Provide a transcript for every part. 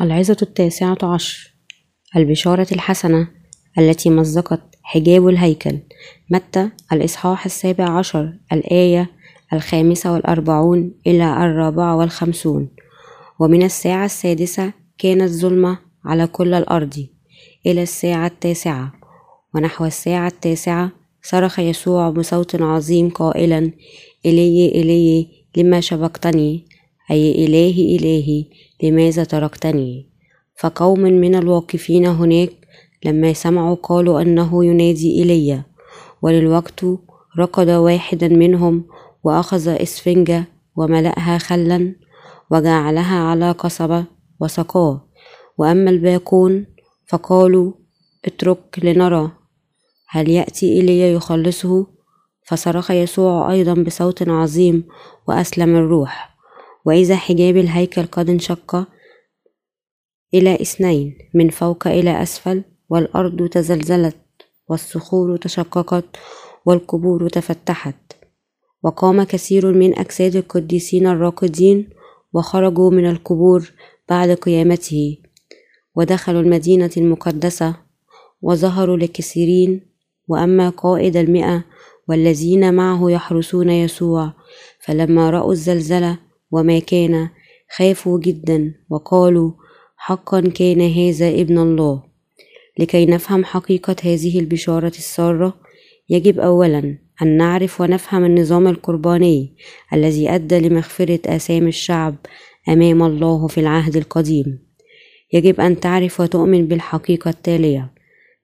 العظة التاسعة عشر. البشارة الحسنة التي مزقت حجاب الهيكل. متى؟ الإصحاح السابع عشر. الآية الخامسة والأربعون إلى الرابعة والخمسون. ومن الساعة السادسة كانت ظلمة على كل الأرض إلى الساعة التاسعة. ونحو الساعة التاسعة صرخ يسوع بصوت عظيم قائلا إلي إلي لما شبقتني؟ أي إلهي إلهي لماذا تركتني؟ فقوم من الواقفين هناك لما سمعوا قالوا أنه ينادي إيليا وللوقت ركض واحدا منهم وأخذ إسفنجة وملأها خلا وجعلها على قصبة وسقاه. وأما الباقون فقالوا اترك لنرى. هل يأتي إيليا يخلصه؟ فصرخ يسوع أيضا بصوت عظيم وأسلم الروح. وإذا حجاب الهيكل قد انشق إلى إثنين من فوق إلى أسفل والأرض تزلزلت والصخور تشققت والقبور تفتحت. وقام كثير من أجساد القديسين الراقدين وخرجوا من القبور بعد قيامته. ودخلوا المدينة المقدسة وظهروا لكثيرين وأما قائد المئة والذين معه يحرسون يسوع فلما رأوا الزلزلة وما كان خافوا جدا وقالوا حقا كان هذا ابن الله. لكي نفهم حقيقة هذه البشارة السارة يجب أولا أن نعرف ونفهم النظام القرباني الذي أدى لمغفرة آثام الشعب أمام الله في العهد القديم. يجب أن تعرف وتؤمن بالحقيقة التالية.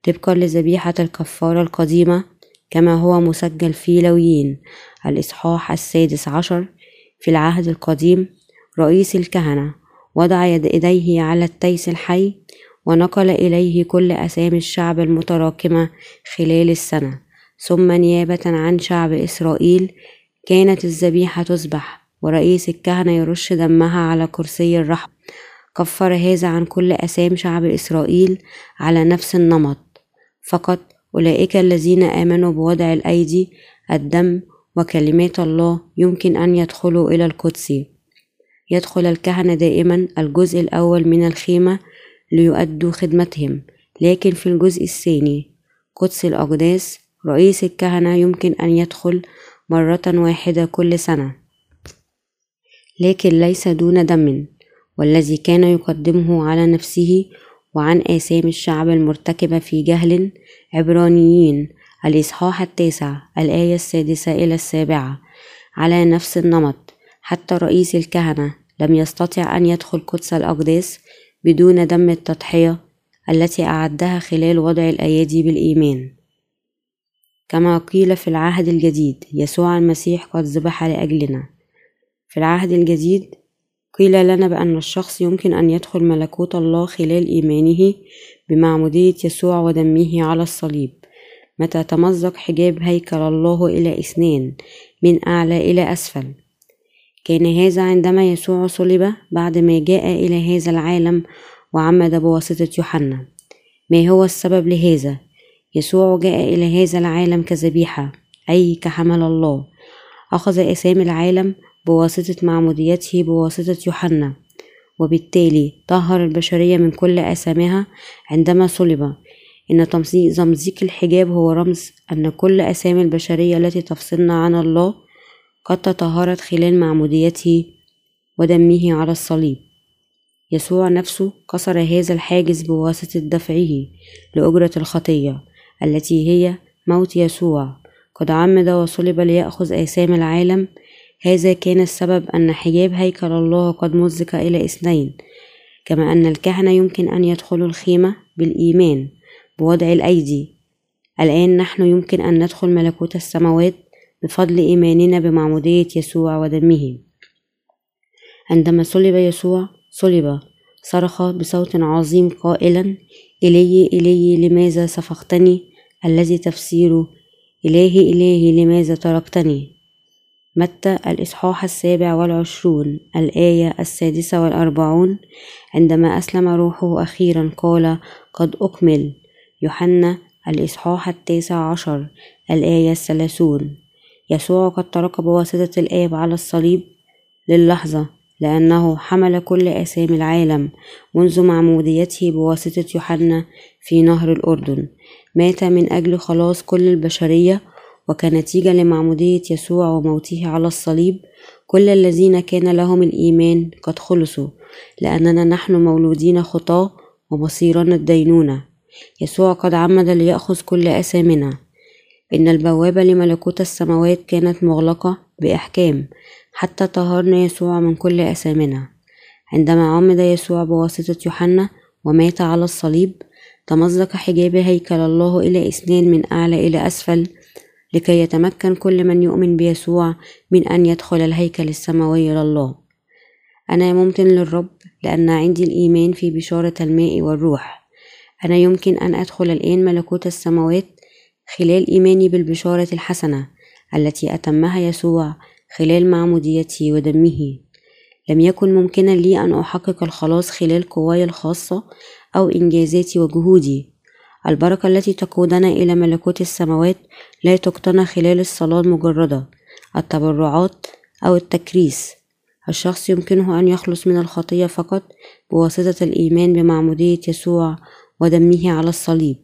طبقا لذبيحة الكفارة القديمة كما هو مسجل في لويين الإصحاح السادس عشر في العهد القديم رئيس الكهنة وضع يديه على التيس الحي ونقل إليه كل أسامي الشعب المتراكمة خلال السنة. ثم نيابة عن شعب إسرائيل كانت الذبيحة تذبح ورئيس الكهنة يرش دمها على كرسي الرحم. كفر هذا عن كل أسام شعب إسرائيل على نفس النمط. فقط أولئك الذين آمنوا بوضع الأيدي الدم وكلمات الله يمكن أن يدخلوا إلى القدس. يدخل الكهنة دائما الجزء الأول من الخيمة ليؤدوا خدمتهم. لكن في الجزء الثاني قدس الأقداس رئيس الكهنة يمكن أن يدخل مرة واحدة كل سنة. لكن ليس دون دم والذي كان يقدمه على نفسه وعن آثام الشعب المرتكبة في جهل عبرانيين الإصحاح التاسع الآية السادسة إلى السابعة. على نفس النمط حتى رئيس الكهنة لم يستطع أن يدخل قدس الأقداس بدون دم التضحية التي أعدها خلال وضع الأيادي بالإيمان. كما قيل في العهد الجديد يسوع المسيح قد ذبح لأجلنا. في العهد الجديد قيل لنا بأن الشخص يمكن أن يدخل ملكوت الله خلال إيمانه بمعمودية يسوع ودمه على الصليب. متى تمزق حجاب هيكل الله إلى إثنين من أعلى إلى أسفل. كان هذا عندما يسوع صلب بعد ما جاء إلى هذا العالم وعمد بواسطة يوحنا. ما هو السبب لهذا؟ يسوع جاء إلى هذا العالم كذبيحة أي كحمل الله. أخذ أسام العالم بواسطة معموديته بواسطة يوحنا. وبالتالي طهر البشرية من كل أسامها عندما صلب. إن تمزيق الحجاب هو رمز أن كل أسامي البشرية التي تفصلنا عن الله قد تطهرت خلال معموديته ودمه على الصليب. يسوع نفسه كسر هذا الحاجز بواسطة دفعه لأجرة الخطية التي هي موت يسوع. قد عمد وصلب ليأخذ آثام العالم. هذا كان السبب أن حجاب هيكل الله قد مزق إلى اثنين كما أن الكهنة يمكن أن يدخلوا الخيمة بالإيمان. بوضع الأيدي الآن نحن يمكن أن ندخل ملكوت السماوات بفضل إيماننا بمعمودية يسوع ودمه. عندما صلب يسوع صلب صرخ بصوت عظيم قائلا إلي إلي لماذا سفختني الذي تفسيره إلهي إلهي لماذا تركتني متى الإصحاح السابع والعشرون الآية السادسة والأربعون؟ عندما أسلم روحه أخيرا قال قد أكمل. يوحنا الإصحاح التاسع عشر الآية الثلاثون. يسوع قد ترك بواسطة الآب على الصليب للحظة لأنه حمل كل آثام العالم منذ معموديته بواسطة يوحنا في نهر الأردن. مات من أجل خلاص كل البشرية وكنتيجة لمعمودية يسوع وموته على الصليب. كل الذين كان لهم الإيمان قد خلصوا لأننا نحن مولودين خطاة ومصيرنا الدينونة. يسوع قد عمد ليأخذ كل أثامنا إن البوابة لملكوت السماوات كانت مغلقة بإحكام حتى طهرنا يسوع من كل أثامنا عندما عمد يسوع بواسطة يوحنا ومات على الصليب تمزق حجاب هيكل الله إلى إثنين من أعلى إلى أسفل لكي يتمكن كل من يؤمن بيسوع من أن يدخل الهيكل السماوي لله أنا ممتن للرب لأن عندي الإيمان في بشارة الماء والروح. أنا يمكن أن أدخل الآن ملكوت السماوات خلال إيماني بالبشارة الحسنة التي أتمها يسوع خلال معموديته ودمه. لم يكن ممكنا لي أن أحقق الخلاص خلال قواي الخاصة أو إنجازاتي وجهودي. البركة التي تقودنا إلى ملكوت السماوات لا تقتنى خلال الصلاة المجردة التبرعات أو التكريس. الشخص يمكنه أن يخلص من الخطية فقط بواسطة الإيمان بمعمودية يسوع ودمه على الصليب.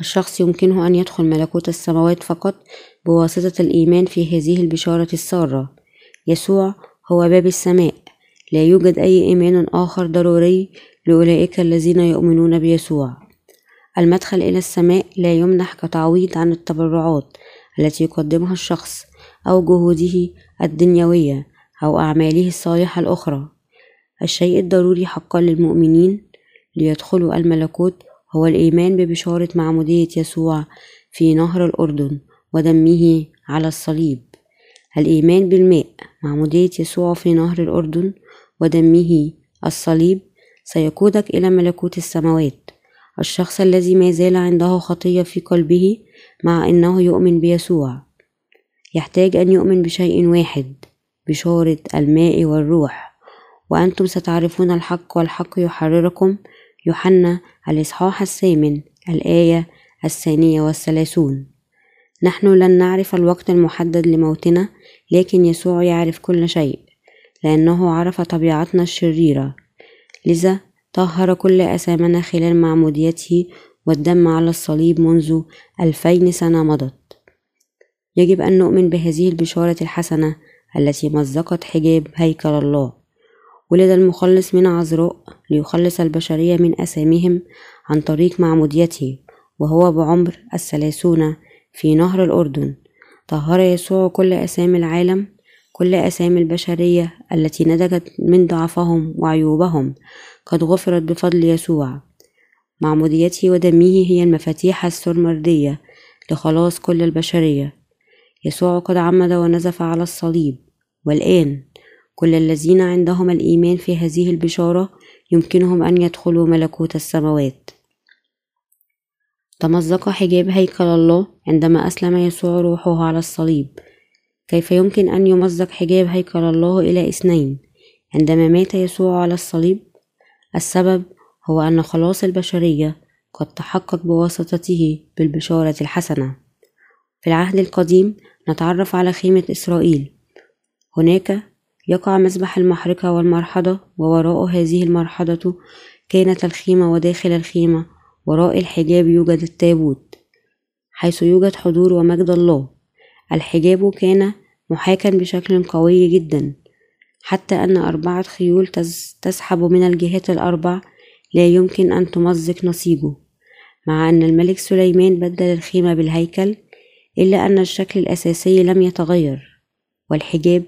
الشخص يمكنه أن يدخل ملكوت السماوات فقط بواسطة الإيمان في هذه البشارة السارة. يسوع هو باب السماء. لا يوجد أي إيمان آخر ضروري لأولئك الذين يؤمنون بيسوع. المدخل إلى السماء لا يمنح كتعويض عن التبرعات التي يقدمها الشخص أو جهوده الدنيوية أو أعماله الصالحة الأخرى. الشيء الضروري حقا للمؤمنين ليدخلوا الملكوت هو الإيمان ببشارة معمودية يسوع في نهر الأردن ودمه على الصليب. الإيمان بالماء معمودية يسوع في نهر الأردن ودمه الصليب سيقودك إلى ملكوت السماوات. الشخص الذي ما زال عنده خطية في قلبه مع أنه يؤمن بيسوع. يحتاج أن يؤمن بشيء واحد بشارة الماء والروح. وأنتم ستعرفون الحق والحق يحرركم يوحنا الإصحاح الثامن الآية الثانية والثلاثون. نحن لن نعرف الوقت المحدد لموتنا لكن يسوع يعرف كل شيء لأنه عرف طبيعتنا الشريرة. لذا طهر كل أثامنا خلال معموديته والدم على الصليب منذ ألفين سنة مضت. يجب أن نؤمن بهذه البشارة الحسنة التي مزقت حجاب هيكل الله. ولد المخلص من عذراء ليخلص البشرية من أثامهم عن طريق معموديته وهو بعمر الثلاثون في نهر الأردن. طهر يسوع كل أسامي العالم كل أسامي البشرية التي نتجت من ضعفهم وعيوبهم. قد غفرت بفضل يسوع. معموديته ودمه هي المفاتيح السرمردية لخلاص كل البشرية. يسوع قد عمد ونزف على الصليب والآن كل الذين عندهم الإيمان في هذه البشارة يمكنهم أن يدخلوا ملكوت السماوات. تمزق حجاب هيكل الله عندما أسلم يسوع روحه على الصليب. كيف يمكن أن يمزق حجاب هيكل الله إلى اثنين؟ عندما مات يسوع على الصليب السبب هو أن خلاص البشرية قد تحقق بواسطته بالبشارة الحسنة. في العهد القديم نتعرف على خيمة إسرائيل. هناك يقع مذبح المحرقة والمرحضة ووراء هذه المرحضة كانت الخيمة وداخل الخيمة وراء الحجاب يوجد التابوت حيث يوجد حضور ومجد الله. الحجاب كان محاكا بشكل قوي جدا حتى أن أربعة خيول تسحب من الجهات الأربع لا يمكن أن تمزق نسيجه مع أن الملك سليمان بدل الخيمة بالهيكل إلا أن الشكل الأساسي لم يتغير والحجاب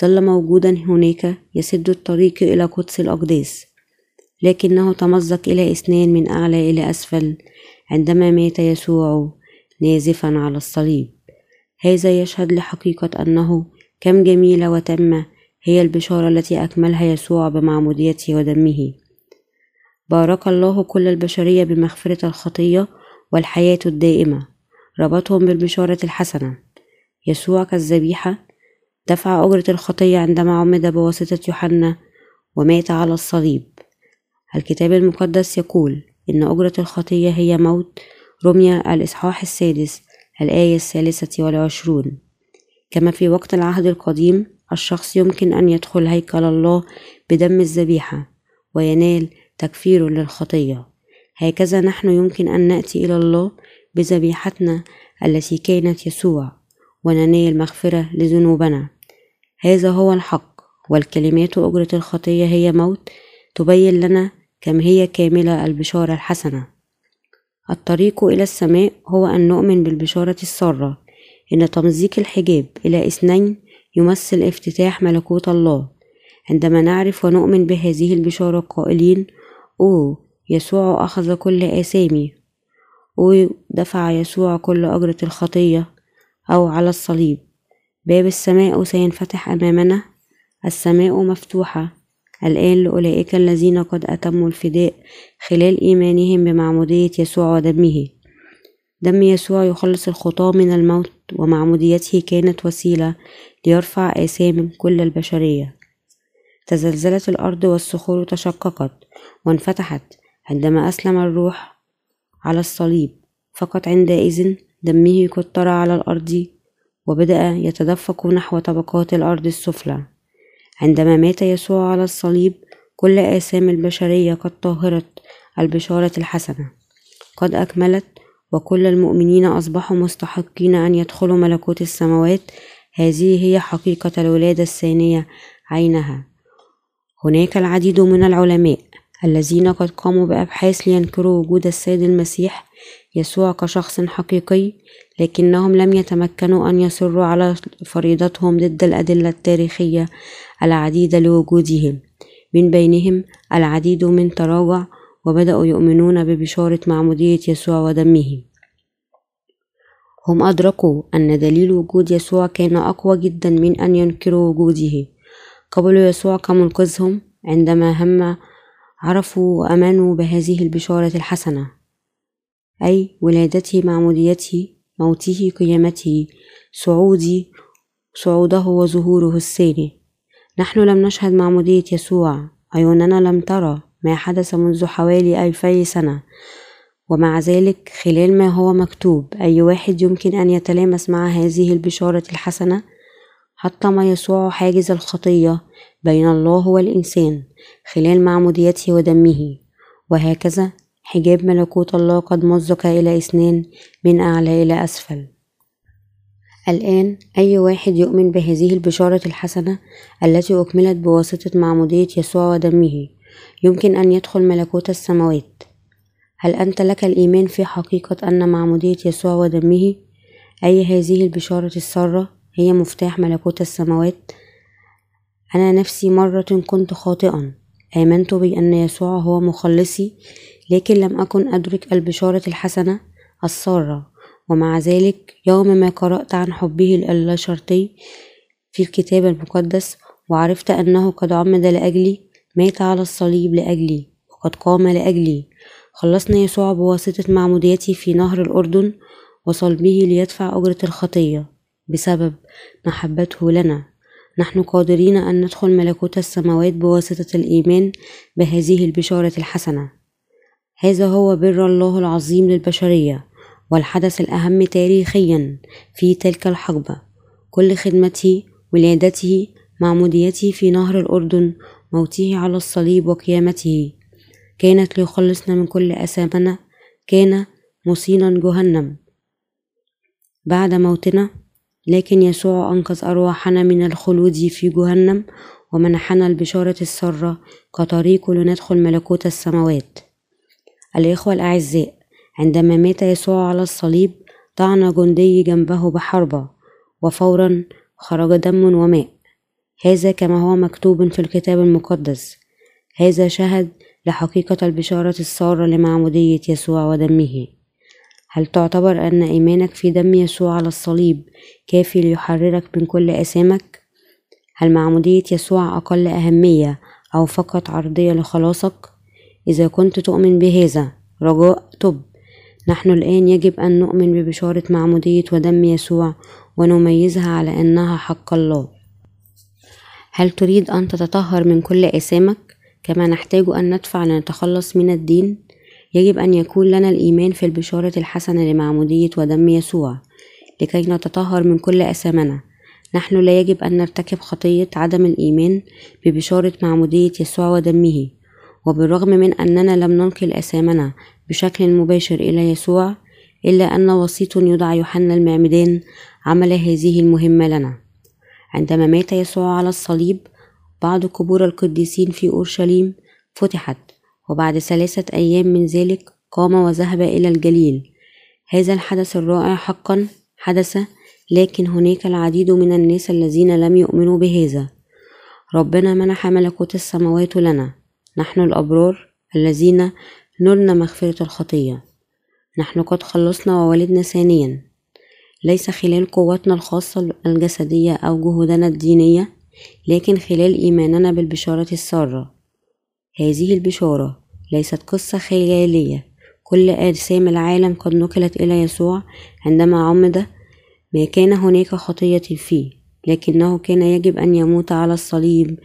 ظل موجودا هناك يسد الطريق إلى قدس الأقداس لكنه تمزق إلى إثنين من أعلى إلى أسفل عندما مات يسوع نازفا على الصليب. هذا يشهد لحقيقة أنه كم جميلة وتامة هي البشارة التي أكملها يسوع بمعموديته ودمه. بارك الله كل البشرية بمغفرة الخطية والحياة الدائمة. ربطهم بالبشارة الحسنة. يسوع كالذبيحة دفع أجرة الخطية عندما عمد بواسطة يوحنا ومات على الصليب. الكتاب المقدس يقول إن أجرة الخطية هي موت رمية الإصحاح السادس الآية الثالثة والعشرون. كما في وقت العهد القديم الشخص يمكن أن يدخل هيكل الله بدم الذبيحة وينال تكفير للخطية. هكذا نحن يمكن أن نأتي إلى الله بذبيحتنا التي كانت يسوع. وننال مغفرة لذنوبنا. هذا هو الحق والكلمات أجرة الخطية هي موت تبين لنا كم هي كاملة البشارة الحسنة. الطريق إلى السماء هو أن نؤمن بالبشارة السارة إن تمزيق الحجاب إلى إثنين يمثل افتتاح ملكوت الله. عندما نعرف ونؤمن بهذه البشارة قائلين أوه يسوع أخذ كل آثامي. أوه دفع يسوع كل أجرة الخطية. أو على الصليب. باب السماء سينفتح أمامنا. السماء مفتوحة. الآن لأولئك الذين قد أتموا الفداء خلال إيمانهم بمعمودية يسوع ودمه. دم يسوع يخلص الخطاة من الموت ومعموديته كانت وسيلة ليرفع آثام كل البشرية. تزلزلت الأرض والصخور تشققت وانفتحت. عندما أسلم الروح على الصليب فقط عندئذ دمه قد على الأرض وبدأ يتدفق نحو طبقات الأرض السفلى. عندما مات يسوع على الصليب كل آثام البشرية قد طهرت البشارة الحسنة. قد أكملت وكل المؤمنين أصبحوا مستحقين أن يدخلوا ملكوت السماوات. هذه هي حقيقة الولادة الثانية عينها. هناك العديد من العلماء الذين قد قاموا بأبحاث لينكروا وجود السيد المسيح يسوع كشخص حقيقي لكنهم لم يتمكنوا أن يصروا على فريضتهم ضد الأدلة التاريخية العديدة لوجودهم. من بينهم العديد من تراجع وبدأوا يؤمنون ببشارة معمودية يسوع ودمه. هم أدركوا أن دليل وجود يسوع كان أقوى جدا من أن ينكروا وجوده. قبلوا يسوع كمنقذهم عندما هم عرفوا وأمنوا بهذه البشارة الحسنة. أي ولادته معموديته موته قيامته صعودي صعوده وظهوره الثاني نحن لم نشهد معمودية يسوع. عيوننا لم ترى ما حدث منذ حوالي ألفي سنة. ومع ذلك خلال ما هو مكتوب أي واحد يمكن أن يتلامس مع هذه البشارة الحسنة؟ حطم يسوع حاجز الخطية بين الله والإنسان خلال معموديته ودمه. وهكذا حجاب ملكوت الله قد مزق إلى إثنين من أعلى إلى أسفل. الآن أي واحد يؤمن بهذه البشارة الحسنة التي أكملت بواسطة معمودية يسوع ودمه يمكن أن يدخل ملكوت السماوات. هل أنت لك الإيمان في حقيقة أن معمودية يسوع ودمه أي هذه البشارة السارة هي مفتاح ملكوت السماوات؟ أنا نفسي مرة كنت خاطئا آمنت بأن يسوع هو مخلصي لكن لم أكن أدرك البشارة الحسنة السارة ومع ذلك يوم ما قرأت عن حبه اللاشرطي في الكتاب المقدس وعرفت أنه قد عمد لأجلي مات على الصليب لأجلي وقد قام لأجلي. خلصنا يسوع بواسطة معموديته في نهر الأردن وصلبه ليدفع أجرة الخطية بسبب محبته لنا. نحن قادرين أن ندخل ملكوت السماوات بواسطة الإيمان بهذه البشارة الحسنة. هذا هو بر الله العظيم للبشرية والحدث الأهم تاريخيا في تلك الحقبة. كل خدمته ولادته معموديته في نهر الأردن موته على الصليب وقيامته. كانت ليخلصنا من كل أثامنا كان مصينا جهنم. بعد موتنا لكن يسوع أنقذ أرواحنا من الخلود في جهنم ومنحنا البشارة السارة كطريق لندخل ملكوت السماوات. الإخوة الأعزاء عندما مات يسوع على الصليب طعن جندي جنبه بحربة وفورا خرج دم وماء هذا كما هو مكتوب في الكتاب المقدس هذا شهد لحقيقة البشارة السارة لمعمودية يسوع ودمه هل تعتبر أن إيمانك في دم يسوع على الصليب كافي ليحررك من كل آثامك؟ هل معمودية يسوع أقل أهمية أو فقط عرضية لخلاصك؟ إذا كنت تؤمن بهذا رجاء تب. نحن الآن يجب أن نؤمن ببشارة معمودية ودم يسوع ونميزها على أنها حق الله. هل تريد أن تتطهر من كل آثامك؟ كما نحتاج أن ندفع لنتخلص من الدين. يجب أن يكون لنا الإيمان في البشارة الحسنة لمعمودية ودم يسوع لكي نتطهر من كل أثامنا. نحن لا يجب أن نرتكب خطية عدم الإيمان ببشارة معمودية يسوع ودمه. وبالرغم من أننا لم ننقل أسامنا بشكل مباشر إلى يسوع إلا أن وسيط يدعى يوحنا المعمدان عمل هذه المهمة لنا. عندما مات يسوع على الصليب بعض قبور القديسين في أورشليم فتحت وبعد ثلاثة أيام من ذلك قام وذهب إلى الجليل. هذا الحدث الرائع حقا حدث لكن هناك العديد من الناس الذين لم يؤمنوا بهذا. ربنا منح ملكوت السماوات لنا. نحن الأبرار الذين نلنا مغفرة الخطية. نحن قد خلصنا وولدنا ثانيا. ليس خلال قوتنا الخاصة الجسدية أو جهودنا الدينية لكن خلال إيماننا بالبشارة السارة. هذه البشارة ليست قصة خيالية. كل أجسام العالم قد نقلت إلى يسوع عندما عمد ما كان هناك خطية فيه لكنه كان يجب أن يموت على الصليب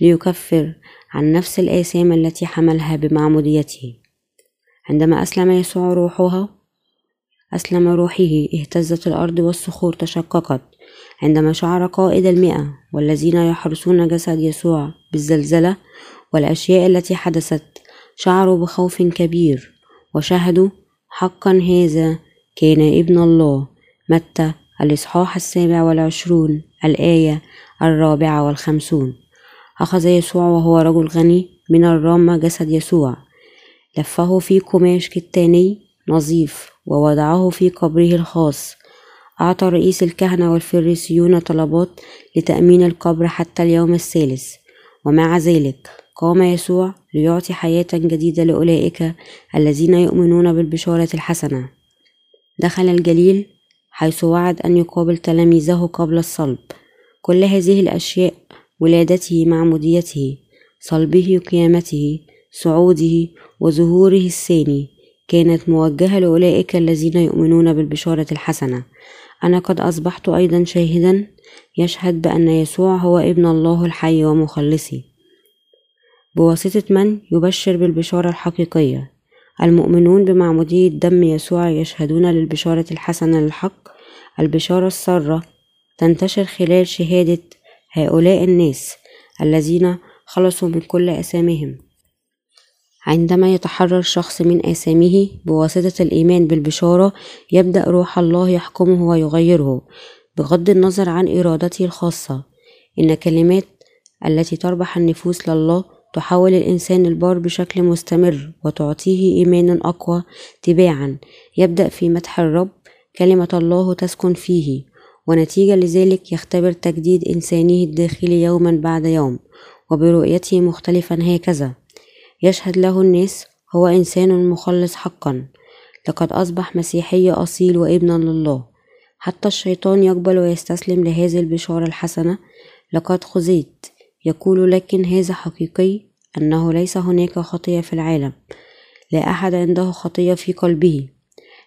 ليكفر عن نفس الآثام التي حملها بمعموديته. عندما أسلم يسوع روحها أسلم روحه اهتزت الأرض والصخور تشققت. عندما شعر قائد المئة والذين يحرسون جسد يسوع بالزلزلة والأشياء التي حدثت شعروا بخوف كبير وشهدوا حقا هذا كان ابن الله. متى؟ الإصحاح السابع والعشرون الآية الرابعة والخمسون. أخذ يسوع وهو رجل غني من الرامة جسد يسوع. لفه في قماش كتاني نظيف ووضعه في قبره الخاص. أعطى رئيس الكهنة والفريسيون طلبات لتأمين القبر حتى اليوم الثالث. ومع ذلك قام يسوع ليعطي حياة جديدة لأولئك الذين يؤمنون بالبشارة الحسنة. دخل الجليل حيث وعد أن يقابل تلاميذه قبل الصلب. كل هذه الأشياء ولادته معموديته صلبه قيامته صعوده وظهوره الثاني. كانت موجهة لأولئك الذين يؤمنون بالبشارة الحسنة. أنا قد أصبحت أيضا شاهدا يشهد بأن يسوع هو ابن الله الحي ومخلصي. بواسطة من يبشر بالبشارة الحقيقية؟ المؤمنون بمعمودية دم يسوع يشهدون للبشارة الحسنة للحق. البشارة السارة تنتشر خلال شهادة هؤلاء الناس الذين خلصوا من كل أسامهم عندما يتحرر شخص من آثامه بواسطة الإيمان بالبشارة يبدأ روح الله يحكمه ويغيره بغض النظر عن إرادته الخاصة. إن كلمات التي تربح النفوس لله تحول الإنسان البار بشكل مستمر وتعطيه إيمانا أقوى تباعا. يبدأ في مدح الرب كلمة الله تسكن فيه. ونتيجة لذلك يختبر تجديد إنسانه الداخلي يوما بعد يوم وبرؤيته مختلفا هكذا. يشهد له الناس هو إنسان مخلص حقا. لقد أصبح مسيحي أصيل وابنا لله. حتى الشيطان يقبل ويستسلم لهذه البشارة الحسنة. لقد خزيت. يقول لكن هذا حقيقي أنه ليس هناك خطية في العالم. لا أحد عنده خطية في قلبه.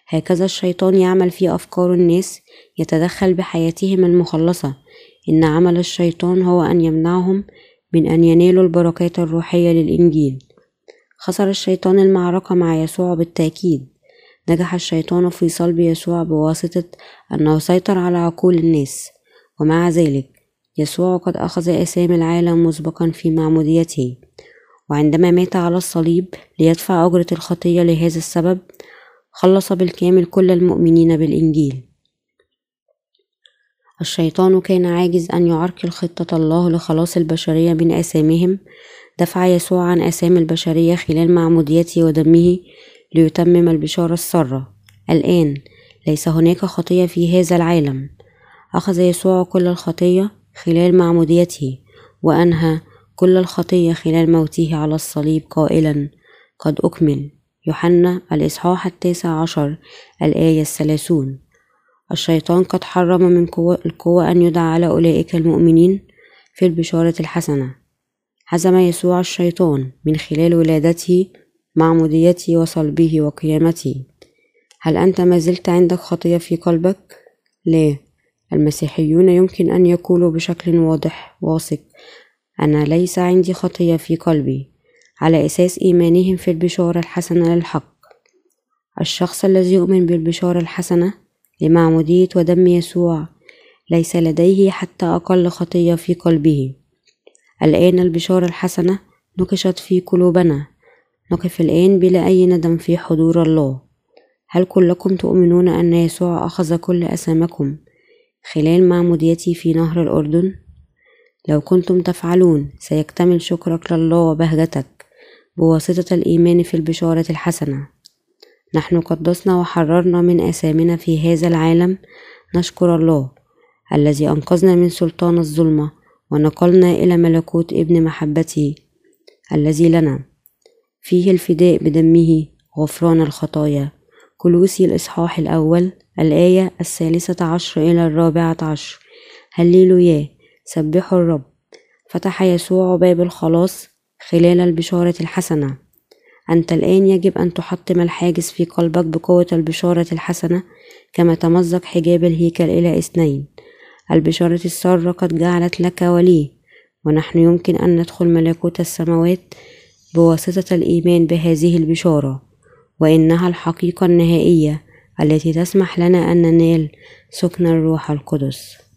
هكذا الشيطان يعمل في أفكار الناس يتدخل بحياتهم المخلصة. إن عمل الشيطان هو أن يمنعهم من أن ينالوا البركات الروحية للإنجيل. خسر الشيطان المعركة مع يسوع بالتأكيد. نجح الشيطان في صلب يسوع بواسطة أنه سيطر على عقول الناس. ومع ذلك يسوع قد أخذ أسامي العالم مسبقا في معموديته. وعندما مات على الصليب ليدفع أجرة الخطية لهذا السبب خلص بالكامل كل المؤمنين بالإنجيل. الشيطان كان عاجز أن يعرقل خطة الله لخلاص البشرية من آثامهم دفع يسوع عن آثام البشرية خلال معموديته ودمه ليتمم البشارة السارة. الآن ليس هناك خطية في هذا العالم. أخذ يسوع كل الخطية خلال معموديته وأنهى كل الخطية خلال موته على الصليب قائلا قد أكمل. يوحنا الإصحاح التاسع عشر الآية الثلاثون. الشيطان قد حرم من قوة القوة أن يدعى على أولئك المؤمنين في البشارة الحسنة. هزم يسوع الشيطان من خلال ولادته معموديته وصلبه وقيامته. هل أنت ما زلت عندك خطية في قلبك؟ لا. المسيحيون يمكن أن يقولوا بشكل واضح واثق. أنا ليس عندي خطية في قلبي. على أساس إيمانهم في البشارة الحسنة للحق. الشخص الذي يؤمن بالبشارة الحسنة لمعمودية ودم يسوع ليس لديه حتى أقل خطية في قلبه. الآن البشارة الحسنة نقشت في قلوبنا. نقف الآن بلا أي ندم في حضور الله. هل كلكم تؤمنون أن يسوع أخذ كل أثامكم خلال معموديتي في نهر الأردن؟ لو كنتم تفعلون سيكتمل شكرك لله وبهجتك. بواسطة الإيمان في البشارة الحسنة. نحن قدسنا وحررنا من آثامنا في هذا العالم. نشكر الله الذي أنقذنا من سلطان الظلمة ونقلنا إلى ملكوت ابن محبته الذي لنا. فيه الفداء بدمه غفران الخطايا. كلوسي الإصحاح الأول الآية الثالثة عشر إلى الرابعة عشر. هللويا سبحوا الرب. فتح يسوع باب الخلاص. خلال البشارة الحسنة. أنت الآن يجب أن تحطم الحاجز في قلبك بقوة البشارة الحسنة كما تمزق حجاب الهيكل إلى إثنين. البشارة السارة قد جعلت لك ولي ونحن يمكن أن ندخل ملكوت السماوات بواسطة الإيمان بهذه البشارة وإنها الحقيقة النهائية التي تسمح لنا أن ننال سكن الروح القدس.